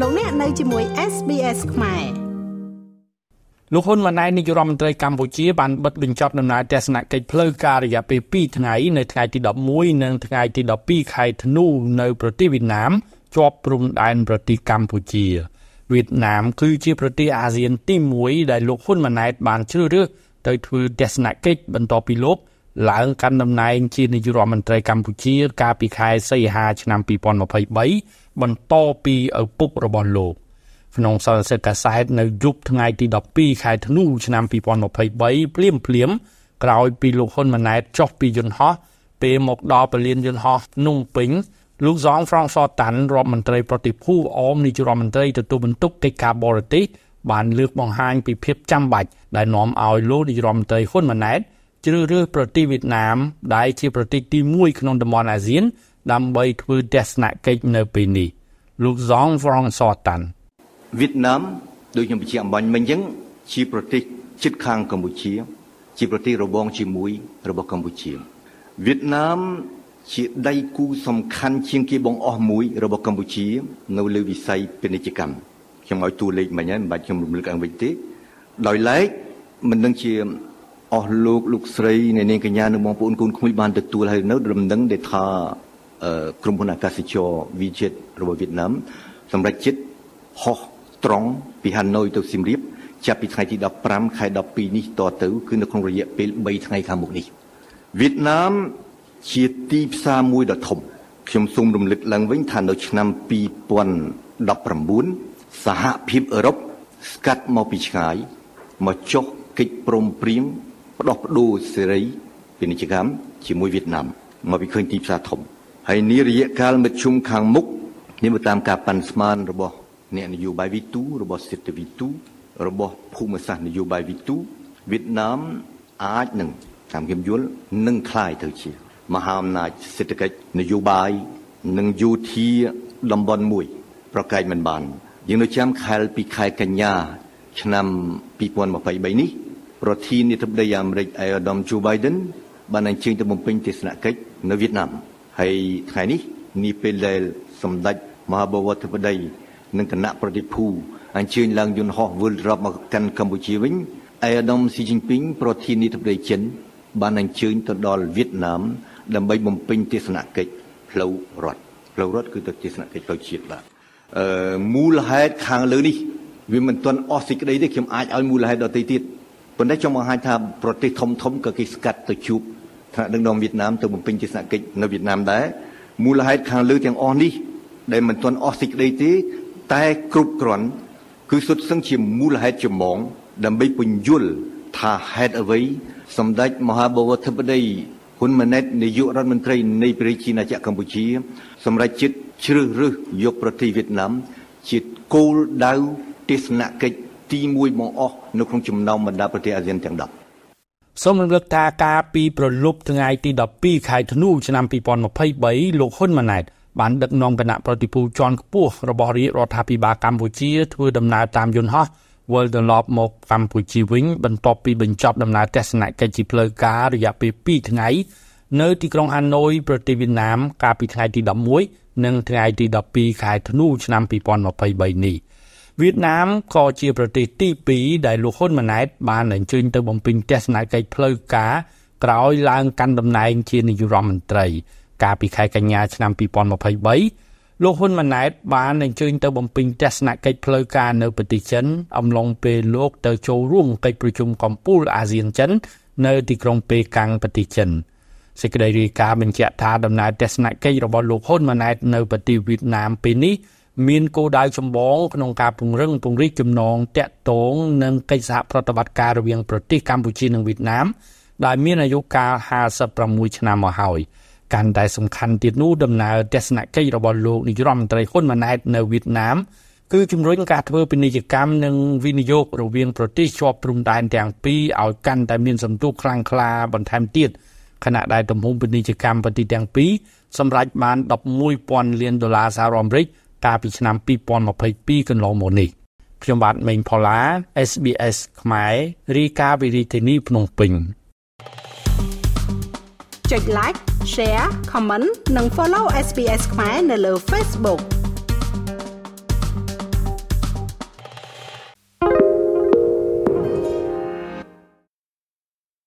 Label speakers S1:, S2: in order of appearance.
S1: លោកអ្នកនៅជាមួយ SBS ខ្មែរ
S2: លោកហ៊ុនម៉ាណែតនាយករដ្ឋមន្ត្រីកម្ពុជាបានបិទបញ្ចប់ដំណើរទស្សនកិច្ចផ្លូវការរយៈពេល2ថ្ងៃនៅថ្ងៃទី11និងថ្ងៃទី12ខែធ្នូនៅប្រទេសវៀតណាមជាប់ព្រំដែនប្រទេសកម្ពុជាវៀតណាមគឺជាប្រទេសអាស៊ានទី1ដែលលោកហ៊ុនម៉ាណែតបានជ្រើសរើសទៅធ្វើទស្សនកិច្ចបន្ទាប់ពីលោកឡើងកាន់តំណែងជានាយករដ្ឋមន្ត្រីកម្ពុជាកាលពីខែសីហាឆ្នាំ2023 បន្តពីឪពុករបស់លោកក្នុងសរសេរកាសែតនៅយប់ថ្ងៃទី12ខែធ្នូឆ្នាំ2023ភ្លាមភ្លាមក្រោយពីលោកហ៊ុនម៉ាណែតចុះពីយន្តហោះពេលមកដល់ពលានយន្តហោះភ្នំពេញលោកសងហ្វ្រង់សតាន់រដ្ឋមន្ត្រីប្រតិភូអមនាយករដ្ឋមន្ត្រីទទួលបន្ទុកកិច្ចការបរទេសបានលើកបង្ហាញពីភាពចាំបាច់ដែលនាំឲ្យលោកនាយរដ្ឋមន្ត្រីហ៊ុនម៉ាណែតជ្រើសរើសប្រទេសវៀតណាមដែលជាប្រទេសទី1ក្នុងតំបន់អាស៊ាន ដើម្បីធ្វើទស្សនកិច្ចនៅពេលនេះលោកសងហ្វ្រង់សតាន់
S3: វៀតណាមដូចខ្ញុំបញ្ជាក់អំបញ្ញមិញអញ្ចឹងជាប្រទេសជិតខាងកម្ពុជា ជាប្រទេសរបងជាមួយរបស់កម្ពុជាវៀតណាមជាដៃគូសំខាន់ជាងគេបងអស់មួយរបស់កម្ពុជា នៅលើវិស័យពាណិជ្ជកម្មខ្ញុំឲ្យតួលេខមិញហើយមិនបាច់ខ្ញុំរំលឹកឡើងវិញទេដោយឡែកមិនដឹងជាអស់លោកលោកស្រីអ្នកនាងកញ្ញានិងបងប្អូនកូនក្មួយបានទទួលហើយនៅដំណឹងដែលថា ក្រុមហ៊ុនអាកាសចរ Vietjet របស់វៀតណាមសម្រាប់ចិត្តហោះត្រង់ពីហាណូយទៅសៀមរាបចាប់ពីថ្ងៃទី15ខែ12នេះតទៅគឺនៅក្នុងរយៈពេល3ថ្ងៃខាងមុខនេះវៀតណាមជាទីផ្សារមួយដ៏ធំខ្ញុំសូមរំលឹកឡើងវិញថានៅឆ្នាំ2019សហភាពអឺរ៉ុបស្កាត់មកពីឆ្ងាយមកចុះកិច្ចព្រមព្រៀងផ្ដោះប្ដូរសេរីពាណិជ្ជកម្មជាមួយវៀតណាមមកពីឃើញទីផ្សារធំ ហើយនារយៈកាលមធ្យមខាងមុខនេះទៅតាមការប៉ាន់ស្មានរបស់អ្នកនយោបាយវីទូរបស់សេដ្ឋវីទូរបស់ភូមិសាស្ត្រនយោបាយវីទូវៀតណាមអាចនឹងតាមខ្ញុំយល់នឹងคล้ายទៅជាមហាអំណាចសេដ្ឋកិច្ចនយោបាយនិងយោធាតំបន់មួយ ប្រកែកមិនបានយើងនៅចាំខែលពីខែកញ្ញាឆ្នាំ2023នេះប្រធានាធិបតីអាមេរិកអេដាមជូបៃដិនបានអញ្ជើញទៅបំពេញទស្សនកិច្ចនៅវៀតណាម ហើយថ្ងៃនេះនេះពេលដែលសម្ដេចមហាបវរធិបតីនិងគណៈប្រតិភូអញ្ជើញឡើងយន្តហោះវិលរាប់មកកាន់កម្ពុជាវិញអេដាមស៊ីជីនពីងប្រធានាធិបតីចិន បានអញ្ជើញទៅដល់វៀតណាម ដើម្បីបំពេញទស្សនកិច្ចផ្លូវរដ្ឋផ្លូវរដ្ឋគឺទៅទស្សនកិច្ចផ្លូវជាតិបាទអឺមូលហេតុខាងលើនេះវាមិនទាន់អស់សេចក្តីទេខ្ញុំអាចឲ្យមូលហេតុដទៃទៀតប៉ុន្តែចង់បង្ហាញថាប្រទេសធំធំក៏គេស្កាត់ទៅជួប ថ្នាក់ដឹកនាំវៀតណាមទៅបំពេញទស្សនកិច្ចនៅវៀតណាមដែរមូលហេតុខាងលើទាំងអស់នេះដែលមិនទាន់អស់សេចក្តីទេតែគ្រប់គ្រាន់គឺសុទ្ធសឹងជាមូលហេតុចម្បងដើម្បីពន្យល់ថាហេតុអ្វីសម្ដេចមហាបវរធិបតីហ៊ុនម៉ាណែតនាយករដ្ឋមន្ត្រីនៃប្រជាណាចក្រកម្ពុជាសម្រាប់ចិត្តជ្រើសរើសយកប្រទេសវៀតណាមជាគោលដៅទេសនកិច្ចទី1បងអស់នៅក្នុងចំណោមបណ្ដាប្រទេសអាស៊ានទាំង
S2: 10 សូមរំលឹកថាការពីប្រលប់ថ្ងៃទី12ខែធ្នូឆ្នាំ2023លោកហ៊ុនម៉ាណែតបានដឹកនាំគណៈប្រតិភូជាន់ខ្ពស់របស់រាជរដ្ឋាភិបាលកម្ពុជាធ្វើដំណើរតាមយន្តហោះវិលត្រឡប់មកកម្ពុជាវិញបន្ទាប់ពីបញ្ចប់ដំណើរទស្សនកិច្ចជាផ្លូវការរយៈពេល2ថ្ងៃនៅទីក្រុងហាណូយប្រទេសវៀតណាមកាលពីថ្ងៃទី11និងថ្ងៃទី12ខែធ្នូឆ្នាំ2023នេះ វៀតណាមក៏ជាប្រទេសទី2ដែលលោកហ៊ុនម៉ាណែតបានអញ្ជើញទៅបំពេញទស្សនកិច្ចផ្លូវការក្រោយឡើងកាន់តំណែងជានាយករដ្ឋមន្ត្រី កាលពីខែកញ្ញាឆ្នាំ2023លោកហ៊ុនម៉ាណែតបានអញ្ជើញទៅបំពេញទស្សនកិច្ចផ្លូវការនៅប្រទេសចិនអំឡុងពេលលោកទៅចូលរួមកិច្ចប្រជុំកំពូលអាស៊ានចិននៅទីក្រុងប៉េកាំងប្រទេសចិនសេចក្តីរាយការណ៍បញ្ជាក់ថាដំណើរទស្សនកិច្ចរបស់លោកហ៊ុនម៉ាណែតនៅប្រទេសវៀតណាមពេលនេះ មានគោលដៅចម្បងក្នុងការពង្រឹងពង្រីកចំណងតាក់ទងនិងកិច្ចសហប្រតិបត្តិការរវាងប្រទេសកម្ពុជានិងវៀតណាមដែលមានអាយុកាល56ឆ្នាំមកហើយ។កាន់តែសំខាន់ទៀតនោះដំណើរទស្សនកិច្ចរបស់លោកនាយរដ្ឋមន្ត្រីហ៊ុនម៉ាណែតនៅវៀតណាមគឺជំរុញការធ្វើពាណិជ្ជកម្មនិងវិនិយោគរវាងប្រទេសជាប់ព្រំដែនទាំងពីរឲ្យកាន់តែមានសន្ទុះខ្លាំងក្លាបន្ថែមទៀតខណៈដែលទំហំពាណិជ្ជកម្មប្រទេសទាំងពីរសម្រេចបាន11,000លានដុល្លារសហរដ្ឋអាមេរិក កាលពីឆ្នាំ2022កន្លងមកនេះខ្ញុំបាទមេងផល្លា SBS ខ្មែររីកាវិរិទ្ធនីភ្នំពេញ
S1: ចុច like share comment និង follow SBS ខ្មែរនៅលើ Facebook